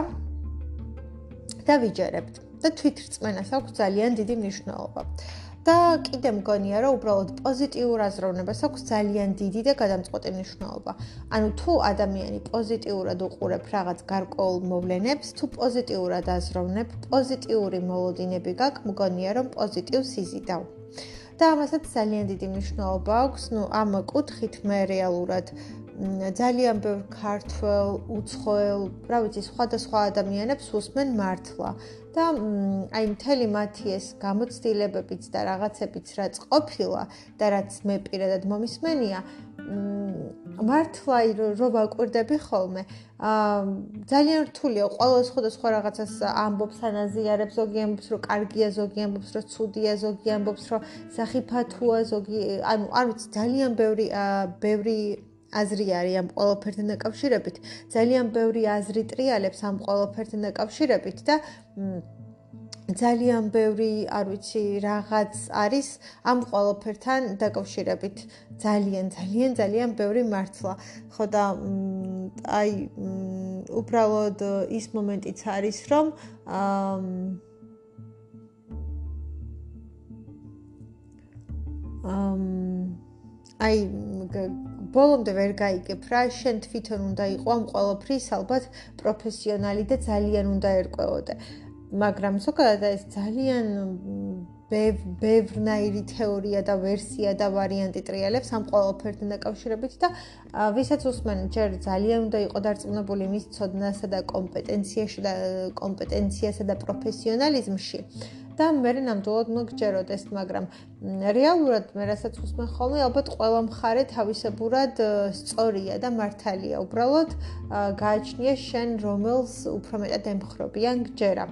და ვიჯერებთ და თვითრწმენას აქვს ძალიან დიდი მნიშვნელობა. და კიდე მგონია რომ უბრალოდ პოზიტიურ აზროვნებას აქვს ძალიან დიდი და გადამწყვეტი მნიშვნელობა. ანუ თუ ადამიანი პოზიტიურად უყურებ რაღაც გარკვეულ მოვლენებს, თუ პოზიტიურად აზროვნებ, პოზიტიური მოლოდინები გაქვს, მგონია რომ პოზიტივს იზიდავ. და ამასაც ძალიან დიდი მნიშვნელობა აქვს, ну, ამ კუთხით მე რეალურად ძალიან ბევრ ქართველ, უცხოელ, რა ვიცი, სხვადასხვა ადამიანებს უსმენ მართლა. და აი მთელი მათი ეს გამოცდილებებიც და რაღაცებიც რაც ყოფილა და რაც მე პირადად მომისმენია მართლა რო ვაკვირდები ხოლმე აა ძალიან რთულია ყველა სხვადასხვა რაღაცას ამბობს ანაზიარებს ზოგი ამბობს რომ კარგია ზოგი ამბობს რომ ცუდია ზოგი ამბობს რომ სახიფათოა ზოგი ანუ არ ვიცი ძალიან ბევრი ბევრი აზრი არის ამ ყოველფერთან დაკავშირებით. ძალიან ბევრი აზრი ტრიალებს ამ ყოველფერთან დაკავშირებით და ძალიან ბევრი, არ ვიცი, რაღაც არის ამ ყოველფერთან დაკავშირებით. ძალიან, ძალიან, ძალიან ბევრი მართლა. ხო და აი უბრალოდ ის მომენტიც არის, რომ აა აი ბოლომდე ვერ გაიგებ რა შენ თვითონ უნდა იყო ამ ყოველფრის ალბათ პროფესიონალი და ძალიან უნდა ერკვეოდე მაგრამ ზოგადად ეს ძალიან ბევრნაირი თეორია და ვერსია და ვარიანტი ტრიალებს ამ ყოველფერთან დაკავშირებით და ვისაც უსმენ ჯერ ძალიან უნდა იყო დარწმუნებული მის ცოდნასა და კომპეტენციაში და კომპეტენციასა და პროფესიონალიზმში და მე ნამდვილად მოგჯეროდეს, მაგრამ რეალურად მე რასაც უსმენ ხოლმე, ალბათ ყველა მხარე თავისებურად სწორია და მართალია. უბრალოდ გააჩნია შენ რომელს უფრო მეტად ემხრობიან გჯერა.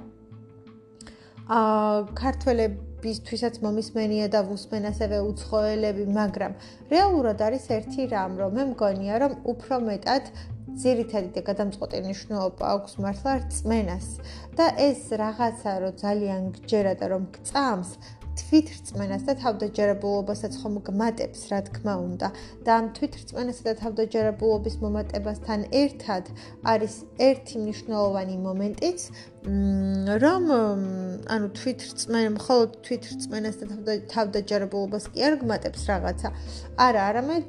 აა ქართველებისთვისაც მომისმენია და უსმენ ასევე უცხოელები, მაგრამ რეალურად არის ერთი რამ, რომ მე მგონია, რომ უფრო მეტად ძირითადი და გადამწყვეტი მნიშვნელობა აქვს მართლა რწმენას. და ეს რაღაცა რო ძალიან გჯერა და რომ გწამს თვითრწმენას და თავდაჯერებულობასაც ხომ გმატებს, რა თქმა უნდა. და ამ თვითრწმენასა და თავდაჯერებულობის მომატებასთან ერთად არის ერთი მნიშვნელოვანი მომენტიც, რომ ანუ თვითრწმენ, მხოლოდ თვითრწმენას და თავდაჯერებულობას კი არ გმატებს რაღაცა. არა, არამედ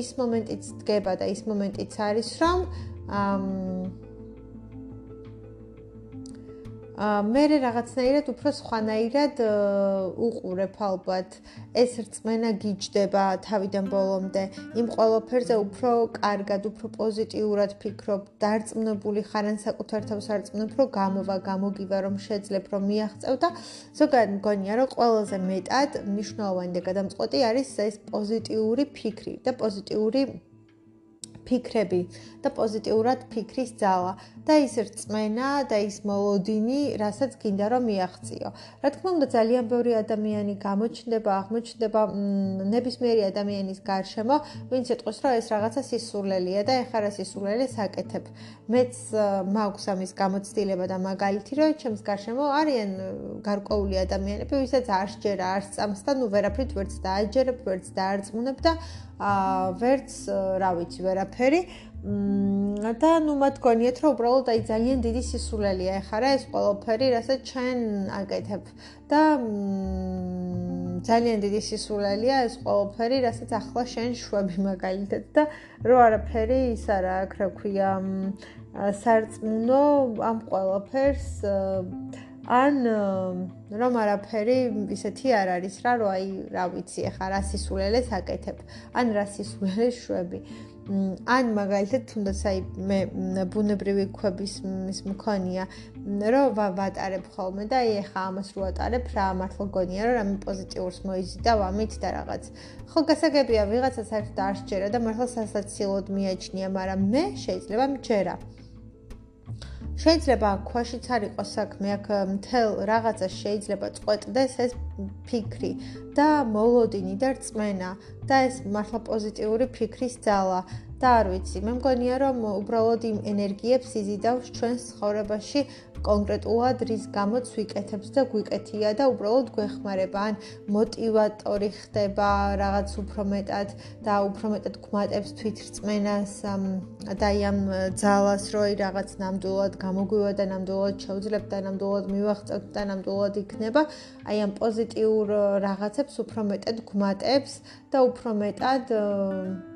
ის მომენტიც დგება და ის მომენტიც არის, რომ აა მე რაღაცნაირად უფრო სხვანაირად უყურებ ალბათ. ეს რწმენა გიჯდება თავიდან ბოლომდე. იმ ყველაფერზე უფრო კარგად უფრო პოზიტიურად ფიქრობ დარწმუნებული ხარ ან საკუთარ თავს არწმუნებ რომ გამოვა გამოგივა რომ შეძლებ რომ მიაღწევ და ზოგადად მგონია რომ ყველაზე მეტად მნიშვნელოვანი და გადამწყვეტი არის ეს პოზიტიური ფიქრი და პოზიტიური ფიქრები და პოზიტიურად ფიქრის ძალა და ის რწმენა და ის მოლოდინი, რასაც გინდა რომ მიაღწიო. რა თქმა უნდა, ძალიან ბევრი ადამიანი გამოჩნდება, აღმოჩნდება ნებისმიერი ადამიანის გარშემო, ვინც ეტყვის, რომ ეს რაღაცა სისულელია და ეხლა რა სისულელეს აკეთებ. მეც მაქვს ამის გამოცდილება და მაგალითი, რომ ჩემს გარშემო არიან გარკვეული ადამიანები, ვისაც არ შეერა, არ წამს და ნუ ვერაფრით ვერც დააჯერებ, ვერც დაარწმუნებ და აა ვერც რა ვიცი, ვერაფერი და ნუ მათ გონიათ რომ უბრალოდ აი ძალიან დიდი სისულელია ეხლა რა ეს ყველაფერი რასაც ჩვენ აკეთებ და ძალიან დიდი სისულელია ეს ყველაფერი რასაც ახლა შენ შვები მაგალითად. და რო არაფერი ის არა აქ რა ქვია სარწმუნო ამ ყველაფერს ან რომ არაფერი ისეთი არ არის რა რო აი რა ვიცი ახლა რა სისულელეს აკეთებ ან რა სისულელეს შვები ან მაგალითად თუნდაც აი მე ბუნებრივი ქვების ის მქონია რომ ვატარებ ხოლმე და აი ახლა ამას რო ატარებ რა მართლა გონია რომ რამე პოზიტიურს მოიზიდა ვამით და რაღაც. ხო გასაგებია ვიღაცა საერთოდ არ შეერა და მართლა სასაცილოდ მიაჩნია მაგრამ მე შეიძლება მჯერა შეიძლება ქვაშიც არ იყოს საქმე, აქ მთელ რაღაცა შეიძლება წყვეტდეს ეს ფიქრი და მოლოდინი და რწმენა და ეს მართლა პოზიტიური ფიქრის ძალა და არ ვიცი, მე მგონია რომ უბრალოდ იმ ენერგიებს იზიდავს ჩვენს ცხოვრებაში კონკრეტულად, რის გამოც ვიკეთებს და გვიკეთია და უბრალოდ გვეხმარება, ან мотиваტორი ხდება რაღაც უფრო მეტად და უფრო მეტად გვმატებს თვითრწმენას და ამ ძალას, რომ აი რაღაც ნამდვილად გამოგვივა და ნამდვილად შევძლებ და ნამდვილად მივაღწევთ და ნამდვილად იქნება, აი ამ პოზიტიურ э, რაღაცებს უფრო მეტად გვმატებს და უფრო მეტად აა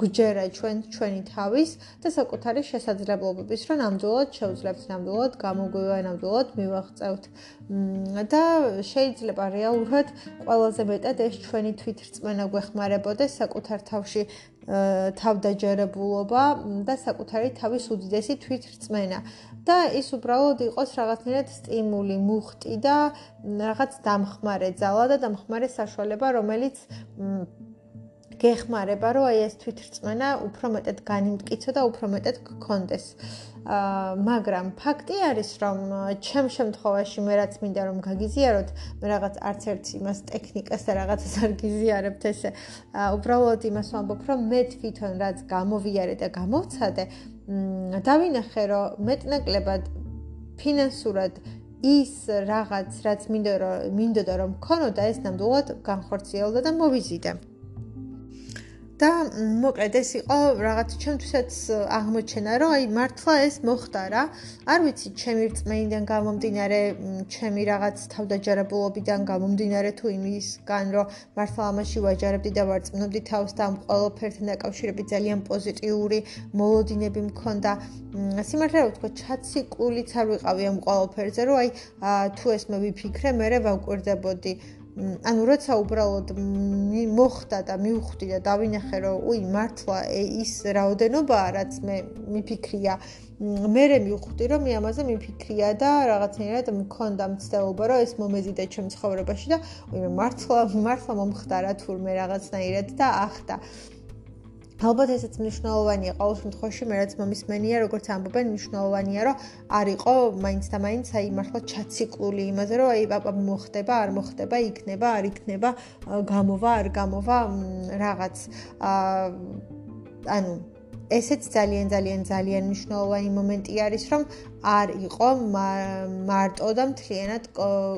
გვჯერა ჩვენ ჩვენი თავის და საკუთარი შესაძლებლობების, რომ ნამდვილად შევძლებთ, ნამდვილად გამოგვივა, ნამდვილად მივაღწევთ. და შეიძლება რეალურად ყველაზე მეტად ეს ჩვენი თვითრწმენა გვეხმარებოდეს საკუთარ თავში თავდაჯერებულობა და საკუთარი თავის უდიდესი თვითრწმენა. და ის უბრალოდ იყოს რაღაცნაირად სტიმული, მუხტი და რაღაც დამხმარე ძალა და დამხმარე საშუალება, რომელიც გეხმარება, რომ აი ეს თვითრწმენა უფრო მეტად განიმტკიცო და უფრო მეტად გქონდეს. აა მაგრამ ფაქტი არის, რომ ჩემ შემთხვევაში მე რაც მინდა რომ გაგიზიაროთ, მე რაღაც არც ერთ იმას ტექნიკას და რაღაცას არ გიზიარებთ ესე. აა უბრალოდ იმას ვამბობ, რომ მე თვითონ რაც გამოვიარე და გამოვცადე, დავინახე, რომ მეტნაკლებად ფინანსურად ის რაღაც რაც მინდა რომ მინდოდა რომ მქონოდა ეს ნამდვილად განხორციელდა და მოვიზიდე. და მოკლედ ეს იყო რაღაც ჩემთვისაც აღმოჩენა, რომ აი მართლა ეს მოხდა რა. არ ვიცი, ჩემი რწმენიდან გამომდინარე, ჩემი რაღაც თავდაჯერებულობიდან გამომდინარე თუ იმისგან, რომ მართლა ამაში ვაჯარებდი და ვარწმუნებდი თავს და ამ ყოველფერთან დაკავშირებით ძალიან პოზიტიური მოლოდინები მქონდა. სიმართლე რა ვთქვა, ჩაციკლულიც არ ვიყავი ამ ყოველფერზე, რომ აი თუ ეს მე ვიფიქრე, მე ვაკვირდებოდი. ანუ როცა უბრალოდ მოხდა და მივხვდი და დავინახე რომ უი მართლა ის რაოდენობაა რაც მე მიფიქრია. მე მე მივხვდი რომ მე ამაზე მიფიქრია და რაღაცნაირად მქონდა მცდელობა რომ ეს მომეზიდა ჩემ ცხოვრებაში და უი მართლა მართლა მომხდარა თურმე რაღაცნაირად და ახდა ალბათ ესეც მნიშვნელოვანია ყოველ შემთხვევაში მე რაც მომისმენია როგორც ამბობენ მნიშვნელოვანია რომ არ იყო მაინც და მაინც აი მართლა ჩაციკლული იმაზე რომ აი პაპა მოხდება არ მოხდება იქნება არ იქნება გამოვა არ გამოვა რაღაც. ანუ ესეც ძალიან ძალიან ძალიან მნიშვნელოვანი მომენტი არის რომ არ იყო მარტო და მთლიანად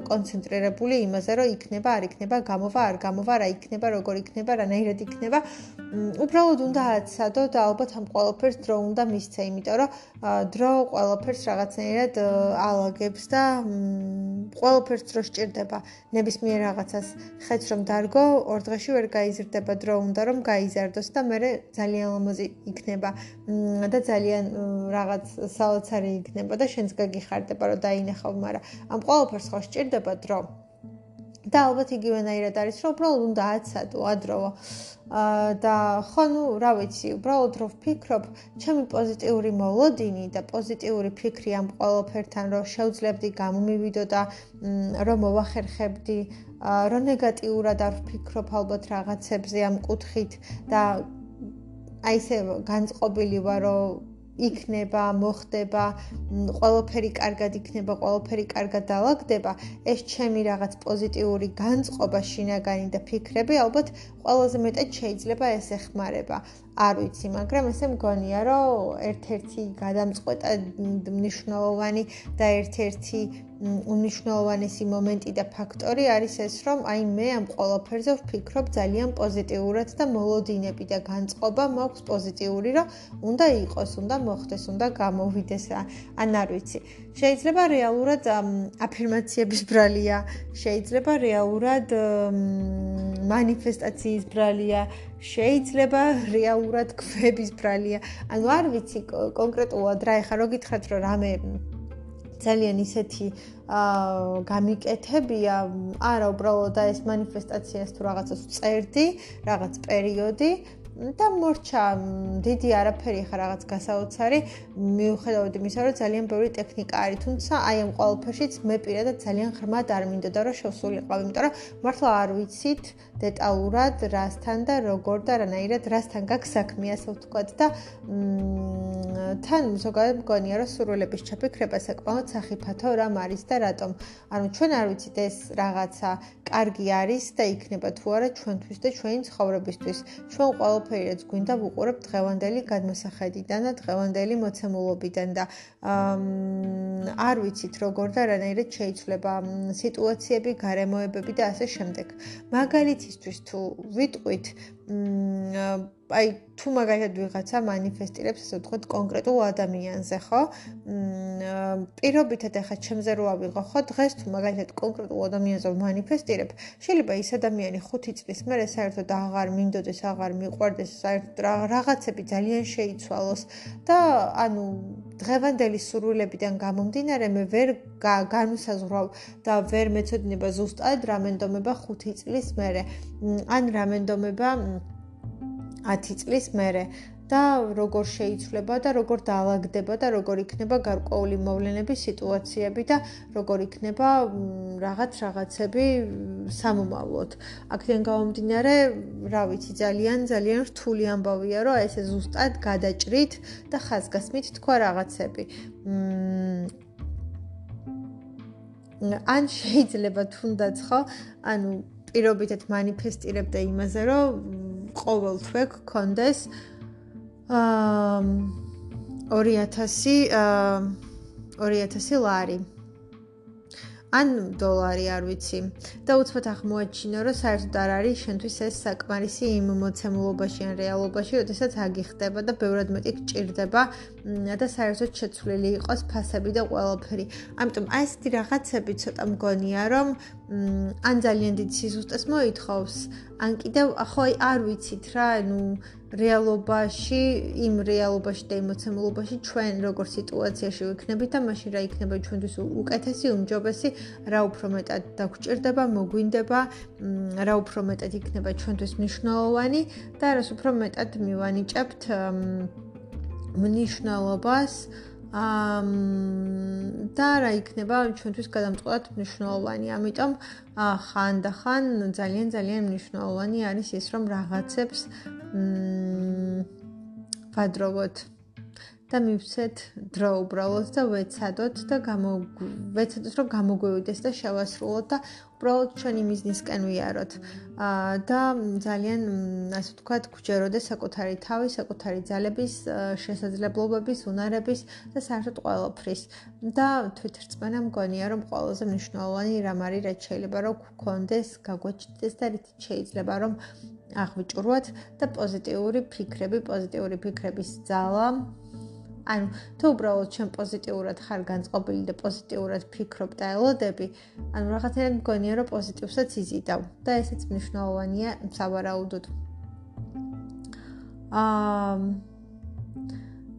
კონცენტრირებული იმაზე, რომ იქნება, არ იქნება, გამოვა, არ გამოვა, რა იქნება, როგორ იქნება, რანაირად იქნება. უბრალოდ უნდა აცადო და ალბათ ამ ყველაფერს დრო უნდა მისცე, იმიტომ რომ დრო ყველაფერს რაღაცნაირად ალაგებს და ყველაფერს დრო სჭირდება. ნებისმიერ რაღაცას ხეთს რომ დარგო, ორ დღეში ვერ გაიზრდება დრო უნდა რომ გაიზარდოს და მე ძალიან ლამაზი იქნება და ძალიან რაღაც საოცარი იქნება. და შენს გაგიხარდება რომ დაინახავ, მაგრამ ამ ყოველფერს ხო სჭირდება დრო. და ალბათ იგივენაირად არის, რომ უბრალოდ უნდა აცადო ადროო. აა და ხო ნუ რა ვიცი, უბრალოდ რო ვფიქრობ, ჩემი პოზიტიური მოლოდინი და პოზიტიური ფიქრი ამ ყოველფერთან რომ შევძლებდი გამომივიდო და რომ მოვახერხებდი, რომ ნეგატიურად არ ვფიქრობ ალბათ რაღაცებზე ამ კუთხით და აი ესე განწყობილი ვარ, რომ იქნება, მოხდება, ყველაფერი კარგად იქნება, ყველაფერი კარგად დაალაგდება, ეს ჩემი რაღაც პოზიტიური განწყობა, შინაგანი და ფიქრები ალბათ ყველაზე მეტად შეიძლება ეს ეხმარება. არ ვიცი, მაგრამ ესე მგონია, რომ ერთ-ერთი გადამწყვეტა მნიშვნელოვანი და ერთ-ერთი უმნიშვნელოვანესი მომენტი და ფაქტორი არის ეს, რომ აი მე ამ ყოველფერზე ვფიქრობ ძალიან პოზიტიურად და მოლოდინები და განწყობა მაქვს პოზიტიური, რომ უნდა იყოს, უნდა მოხდეს, უნდა გამოვიდეს, ან არ ვიცი. შეიძლება რეალურად აფირმაციების ბრალია, შეიძლება რეალურად манифестаციის ბრალია, შეიძლება რეალურად ქვების ბრალია. ანუ არ ვიცი კონკრეტულად რა ეხა რო გითხრათ რომ რამე ძალიან ისეთი აა გამიკეთებია, არა უბრალოდ ეს манифестаციას თუ რაღაცას წერდი, რაღაც პერიოდი და მორჩა დიდი არაფერი ხა რაღაც გასაოცარი. მიუხედავად იმისა რომ ძალიან ბევრი ტექნიკა არის თუმცა აი ამ ყველაფერშიც მე პირადად ძალიან ღრმად არ მინდოდა რომ შევსულიყავ იმიტომ რომ მართლა არ ვიცით აა დეტალურად რასთან და როგორ და რანაირად რასთან გაქვს საქმე ასე ვთქვათ და თან ზოგადად მგონია რომ სურვილების ჩაფიქრება საკმაოდ სახიფათო რამ არის და რატომ ანუ ჩვენ არ ვიცით ეს რაღაცა კარგი არის და იქნება თუ არა ჩვენთვის და ჩვენი ცხოვრებისთვის ჩვენ ყველაფერი რაც გვინდა ვუყურებ დღევანდელი გადმოსახედიდან და დღევანდელი მოცემულობიდან და არ ვიცით როგორ და რანაირად შეიძლება სიტუაციები, გარემოებები და ასე შემდეგ. მაგალითისთვის თუ ვიტყვით აი თუ მაგალითად ვიღაცა манифестირებს ასე ვთქვათ კონკრეტულ ადამიანზე, ხო? პირობითად ახლა ჩემზე რო ავიღო, ხო, დღეს თუ მაგალითად კონკრეტულ ადამიანზე манифестირებ, შეიძლება ის ადამიანი 5 წლის მერე საერთოდ აღარ მინდოდეს, აღარ მიყვარდეს, საერთოდ რაღაცები ძალიან შეიცვალოს და ანუ დღევანდელი სურვილებიდან გამომდინარე მე ვერ განუსაზღვრავ და ვერ მეცოდინება ზუსტად რამენდომება 5 წლის მერე. ან რამენდომება 10 წლის მერე და როგორ შეიცვლება და როგორ დაალაგდება და როგორ იქნება გარკვეული მოვლენების სიტუაციები და როგორ იქნება რაღაც რაღაცები სამომავლოდ. აქედან გამომდინარე, რა ვიცი, ძალიან ძალიან რთული ამბავია, რომ ესე ზუსტად გადაჭრით და ხაზგასმით თქვა რაღაცები. ან შეიძლება თუნდაც ხო, ანუ პირობითად манифестირებდა იმაზე, რომ ყოველ თვე გქონდეს აა 2000 აა 2000 ლარი. ან დოლარი არ ვიცი და უცბად აღმოაჩინო რომ საერთოდ არ არის შენთვის ეს საკმარისი იმ მოცემულობაში ან რეალობაში, როდესაც აგი ხდება და ბევრად მეტი გჭირდება და საერთოდ შეცვლილი იყოს ფასები და ყველაფერი. ამიტომ აი ესეთი რაღაცები ცოტა მგონია რომ ან ძალიან დიდ სიზუსტეს მოითხოვს, ან კიდევ ხო აი არ ვიცით რა, ну რეალობაში, იმ რეალობაში და ემოციალობაში ჩვენ როგორ სიტუაციაში ვიქნებით და მაშინ რა იქნება ჩვენთვის უკეთესი, უმჯობესი, რა უფრო მეტად დაგჭირდება, მოგვინდება, რა უფრო მეტად იქნება ჩვენთვის მნიშვნელოვანი და რას უფრო მეტად მივანიჭებთ მნიშვნელობას ამ და რა იქნება ჩვენთვის გადამწყვეტ მნიშვნელოვანი. ამიტომ ხან და ხან ძალიან ძალიან მნიშვნელოვანი არის ის, რომ რაღაცებს მ ვადრობოთ და მივცეთ დრო უბრალოდ და ვეცადოთ და გამო ვეცადოთ რომ გამოგვევიდეს და შევასრულოთ და უბრალოდ ჩვენი მიზნისკენ ვიაროთ. აა და ძალიან ასე ვთქვათ, გვჯეროდეს საკუთარი თავი, საკუთარი ძალების, შესაძლებლობების, უნარების და საერთოდ ყველაფრის. და თვითრწმენა მგონია, რომ ყველაზე მნიშვნელოვანი რამ არის, რაც შეიძლება რომ გქონდეს, გაგვაჩნდეს და რითიც შეიძლება რომ აღვიჭროთ და პოზიტიური ფიქრები, პოზიტიური ფიქრების ძალა ანუ თუ უბრალოდ ჩვენ პოზიტიურად ხარ განწყობილი და პოზიტიურად ფიქრობ და ელოდები, ანუ რაღაცნაირად მგონია რომ პოზიტივსაც იზიდავ და ესეც მნიშვნელოვანია სავარაუდოდ. აა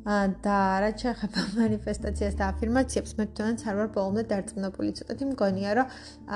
და რა შეეხება манифестაციას და აფირმაციებს, მე თვითონაც არ ვარ ბოლომდე დარწმუნებული. ცოტათი მგონია, რომ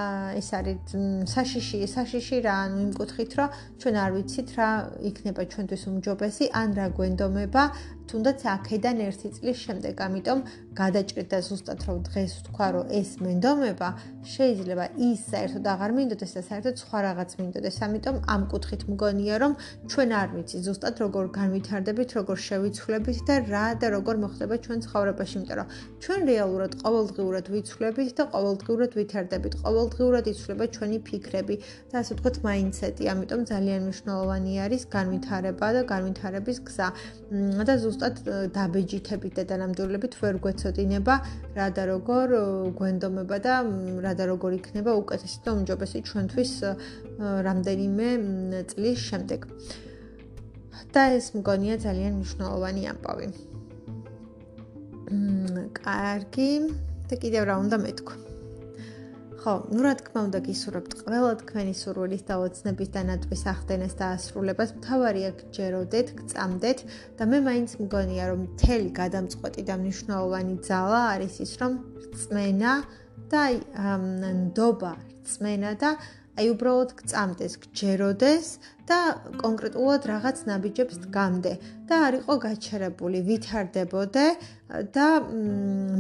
აა ეს არის საშიში, საშიში რა, ანუ იმ კუთხით, რომ ჩვენ არ ვიცით რა იქნება ჩვენთვის უმჯობესი, ან რა გვენდომება, თუნდაც აქედან ერთი წლის შემდეგ. ამიტომ გადაჭრით და ზუსტად რომ დღეს ვთქვა, რომ ეს მენდომება შეიძლება ის საერთოდ აღარ მინდოდეს და საერთოდ სხვა რაღაც მინდოდეს. ამიტომ ამ კუთხით მგონია, რომ ჩვენ არ ვიცი ზუსტად როგორ განვითარდებით, როგორ შევიცვლებით და რა და როგორ მოხდება ჩვენ ცხოვრებაში, იმიტომ რომ ჩვენ რეალურად ყოველდღიურად ვიცვლებით და ყოველდღიურად ვითარდებით. ყოველდღიურად იცვლება ჩვენი ფიქრები და ასე ვთქვათ, მაინდსეტი. ამიტომ ძალიან მნიშვნელოვანი არის განვითარება და განვითარების გზა. და ზუსტად დაბეჯითებით და დანამდვილებით ვერ გვეცოდინება რა და როგორ გვენდომება და რა და როგორ იქნება უკეთესი და უმჯობესი ჩვენთვის რამდენიმე წლის შემდეგ. და ეს მგონია ძალიან მნიშვნელოვანი ამბავი. მმ, კარგი. და კიდევ რა უნდა მეთქვა? ხო, ну რა თქმა უნდა გისურვებთ ყველა თქვენი სურვილის და ოცნების დანატვის ახდენას და ასრულებას. მთავარია გჯეროდეთ, გწამდეთ და მე მაინც მგონია რომ მთელი გადამწყვეტი და მნიშვნელოვანი ძალა არის ის რომ რწმენა და ნდობა, რწმენა და აი უბრალოდ გწამდეს, გჯეროდეს და კონკრეტულად რაღაც ნაბიჯებს დგამდე და არ იყო გაჩერებული, ვითარდებოდე და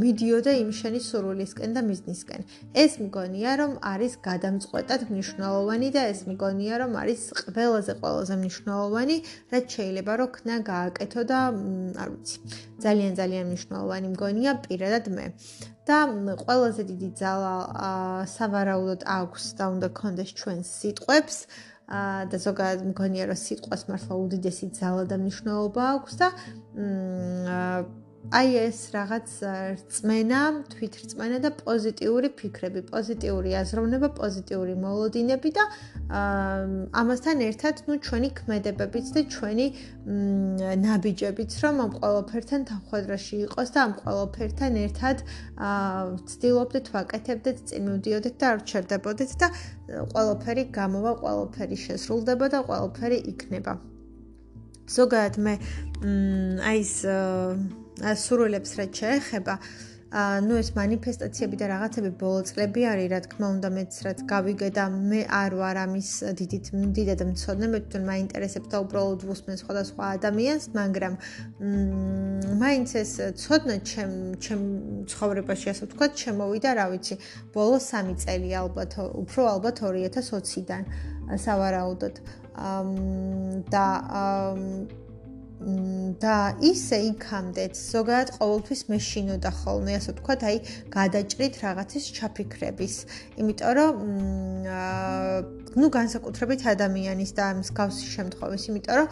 მიდიოდე იმ შენი სურვილისკენ და მიზნისკენ. ეს მგონია რომ არის გადამწყვეტად მნიშვნელოვანი და ეს მგონია რომ არის ყველაზე ყველაზე მნიშვნელოვანი, რაც შეიძლება რომ ქნა გააკეთო და არ ვიცი. ძალიან ძალიან მნიშვნელოვანი მგონია პირადად მე. და ყველაზე დიდი ძალა სავარაუდოდ აქვს და უნდა გქონდეს ჩვენს სიტყვებს და ზოგადად მგონია რომ სიტყვას მართლა უდიდესი ძალა და მნიშვნელობა აქვს და აი ეს რაღაც რწმენა, თვითრწმენა და პოზიტიური ფიქრები, პოზიტიური აზროვნება, პოზიტიური მოლოდინები და ამასთან ერთად, ну, ჩვენი ქმედებებიც და ჩვენი ნაბიჯებიც, რომ ამ ყოველფერთან თანხმდროში იყოს და ამ ყოველფერთან ერთად ვცდილობდეთ, ვაკეთებდეთ, წინ მივდიოდეთ და არ ჩერდებოდეთ და ყოველფერი გამოვა, ყოველფერი შესრულდება და ყოველფერი იქნება. ზოგადად მე აი ეს სურვილებს რაც შეეხება, ну ეს манифестაციები და რაღაცები ბოლო წლები არის, რა თქმა უნდა, მეც რაც გავიგე და მე არ ვარ ამის დიდით დიდად მცოდნე, მე თვითონ მაინტერესებს და უბრალოდ ვუსმენ სხვადასხვა ადამიანს, მაგრამ მაინც ეს ცოდნა ჩემ ჩემ ცხოვრებაში ასე ვთქვათ, შემოვიდა, რა ვიცი, ბოლო 3 წელი ალბათ, უფრო ალბათ 2020-დან, სავარაუდოდ. და და ისე იქამდეც ზოგადად ყოველთვის მეშინოდა ხოლმე ასე ვთქვათ, აი გადაჭრით რაღაცის ჩაფიქრების. იმიტომ რომ ნუ განსაკუთრებით ადამიანის და მსგავსი შემთხვევის, იმიტომ რომ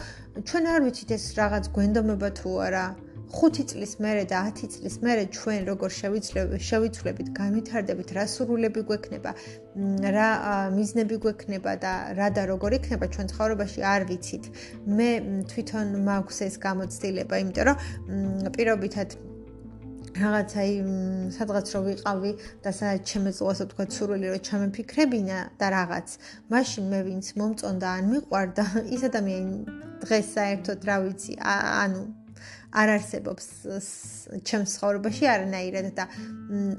ჩვენ არ ვიცით ეს რაღაც გვენდომება თუ არა. 5 წლის მერე და 10 წლის მერე ჩვენ როგორ შევიცვლებით, განვითარდებით, რა სურვილები გვექნება, რა მიზნები გვექნება და რა და როგორ იქნება ჩვენ ცხოვრებაში არ ვიცით. მე თვითონ მაქვს ეს გამოცდილება, იმიტომ რომ პირობითად რაღაცა სადღაც რო ვიყავი და სადაც ჩემეწოა ასე თქვა სურვილი რომ ჩამეფიქრებინა და რაღაც მაშინ მე ვინც მომწონდა ან მიყვარდა ის ადამიანი დღეს საერთოდ რა ვიცი ანუ არ არსებობს ჩემს ცხოვრებაში არანაირად და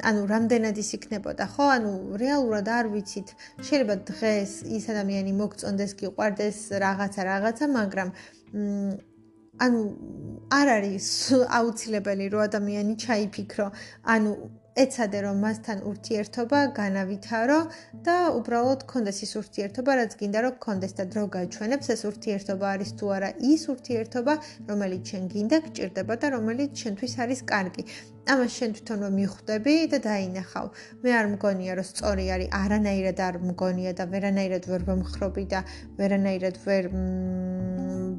ანუ რამდენად ის იქნებოდა ხო? ანუ რეალურად არ ვიცით. შეიძლება დღეს ის ადამიანი მოგწონდეს გიყვარდეს რაღაცა რაღაცა მაგრამ ანუ არ არის აუცილებელი რომ ადამიანი ჩაიფიქრო. ანუ ეცადე რომ მასთან ურთიერთობა განავითარო და უბრალოდ კონდეს ის ურთიერთობა, რაც გინდა რომ კონდეს და დრო გაჩვენებს ეს ურთიერთობა არის თუ არა ის ურთიერთობა, რომელიც შენ გინდა გჭირდება და რომელიც შენთვის არის კარგი. ამას შენ თვითონვე მიხვდები და დაინახავ. მე არ მგონია რომ სწორი არის, არანაირად არ მგონია და ვერანაირად ვერ ვმხრობი და ვერანაირად ვერ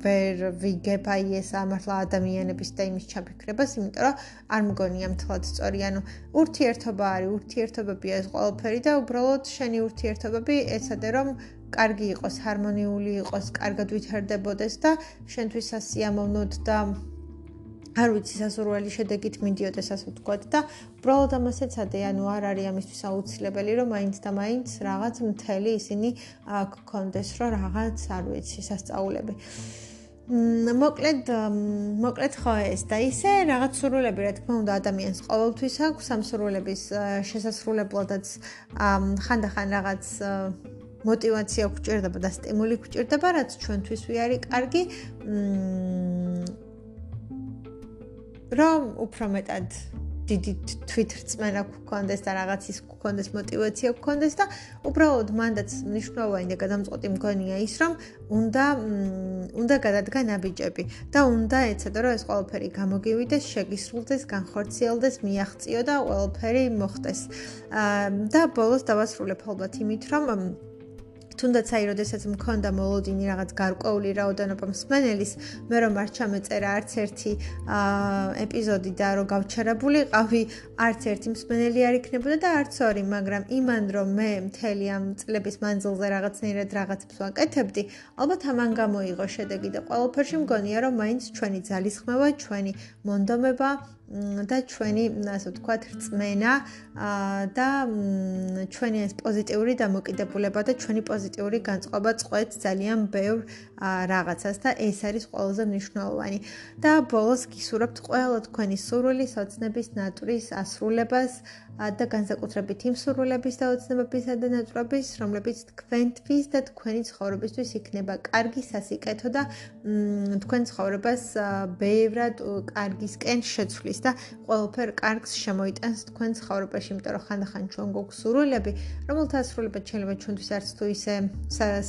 ვერ ვიგებ აი ეს ამართლა ადამიანების და იმის ჩაფიქრებას, იმიტომ რომ არ მგონია მთლად სწორი. ანუ ურთიერთობა არის, ურთიერთობებია ეს ყველაფერი და უბრალოდ შენი ურთიერთობები ეცადე რომ კარგი იყოს, ჰარმონიული იყოს, კარგად ვითარდებოდეს და შენთვის ასიამოვნოთ და არ ვიცი სასურველი შედეგით მიდიოდეს ასე ვთქვათ და უბრალოდ ამას ეცადე, ანუ არ არის ამისთვის აუცილებელი, რომ მაინც და მაინც რაღაც მთელი ისინი გქონდეს, რომ რაღაც არ ვიცი სასწაულები. მოკლედ მოკლედ ხო ეს და ისე რაღაც სურვილები რა თქმა უნდა ადამიანს ყოველთვის აქვს ამ სურვილების შესასრულებლადაც ხანდახან რაღაც мотивация გვჭირდება და სტიმული გვჭირდება, რაც ჩვენთვის ვიარი კარგი მ რომ უფრო მეტად დიდი თვითრწმენა გქონდეს და რაღაცის გქონდეს мотиваცია გქონდეს და უბრალოდ მანდაც მნიშვნელოვანი და გადამწყვეტი მგონია ის რომ უნდა უნდა გადადგან აბიჭები და უნდა ეცადო რომ ეს ყველაფერი გამოგივიდეს, შეგისრულდეს, განხორციელდეს, მიაღწიო და ყველაფერი მოხდეს. და ბოლოს დავასრულებ ალბათ იმით რომ თუნდაც აი, როდესაც მქონდა მოლოდინი რაღაც გარკვეული რაოდენობა მსმენელის, მე რომ არ ჩამეწერა არც ერთი აა ეპიზოდი და რომ გავჩერებულიყავი, არც ერთი მსმენელი არ იქნებოდა და არც ორი, მაგრამ იმან რომ მე მთელი ამ წლების მანძილზე რაღაცნაირად რაღაცებს ვაკეთებდი, ალბათ ამან გამოიღო შედეგი და ყოველფერში მგონია რომ მაინც ჩვენი ძალისხმევა, ჩვენი მონდომება და ჩვენი, ასე ვთქვათ, რწმენა და ჩვენი ეს პოზიტიური დამოკიდებულება და ჩვენი პოზიტიური განწყობა წყვეტს ძალიან ბევრ რაღაცას და ეს არის ყველაზე მნიშვნელოვანი. და ბოლოს გისურვებთ ყველა თქვენი სურვილის, ოცნების, ნატურის ასრულებას და განსაკუთრებით იმ სურვილების და ოცნებებისა და ნატურების, რომლებიც თქვენთვის და თქვენი ცხოვრებისთვის იქნება კარგი სასიკეთო და თქვენ ცხოვრებას ბევრად კარგისკენ შეცვლის და ყველაფერ კარგს შემოიტანს თქვენ ცხოვრებაში, იმიტომ რომ ხანდახან ჩვენ გვაქვს სურვილები, რომელთა ასრულება შეიძლება ჩვენთვის არც თუ ისე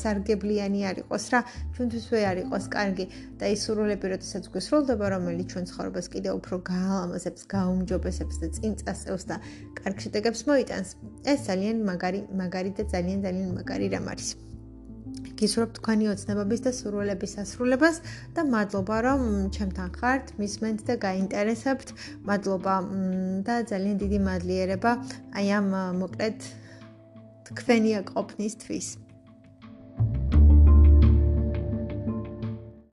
სარგებლიანი არ იყოს რა, ჩვენთვის ვერ არ იყოს კარგი და ის სურვილები, როდესაც გვესრულდება, რომელიც ჩვენ ცხოვრებას კიდევ უფრო გაალამაზებს, გაუმჯობესებს და წინ წასწევს და კარგ შედეგებს მოიტანს, ეს ძალიან მაგარი, მაგარი და ძალიან ძალიან მაგარი რამ არის. გისურვებ თქვენი ოცნებების და სურვილების ასრულებას და მადლობა რომ ჩემთან ხართ, მისმენთ და გაინტერესებთ. მადლობა და ძალიან დიდი მადლიერება აი ამ მოკლედ თქვენია ყოფნისთვის. thank you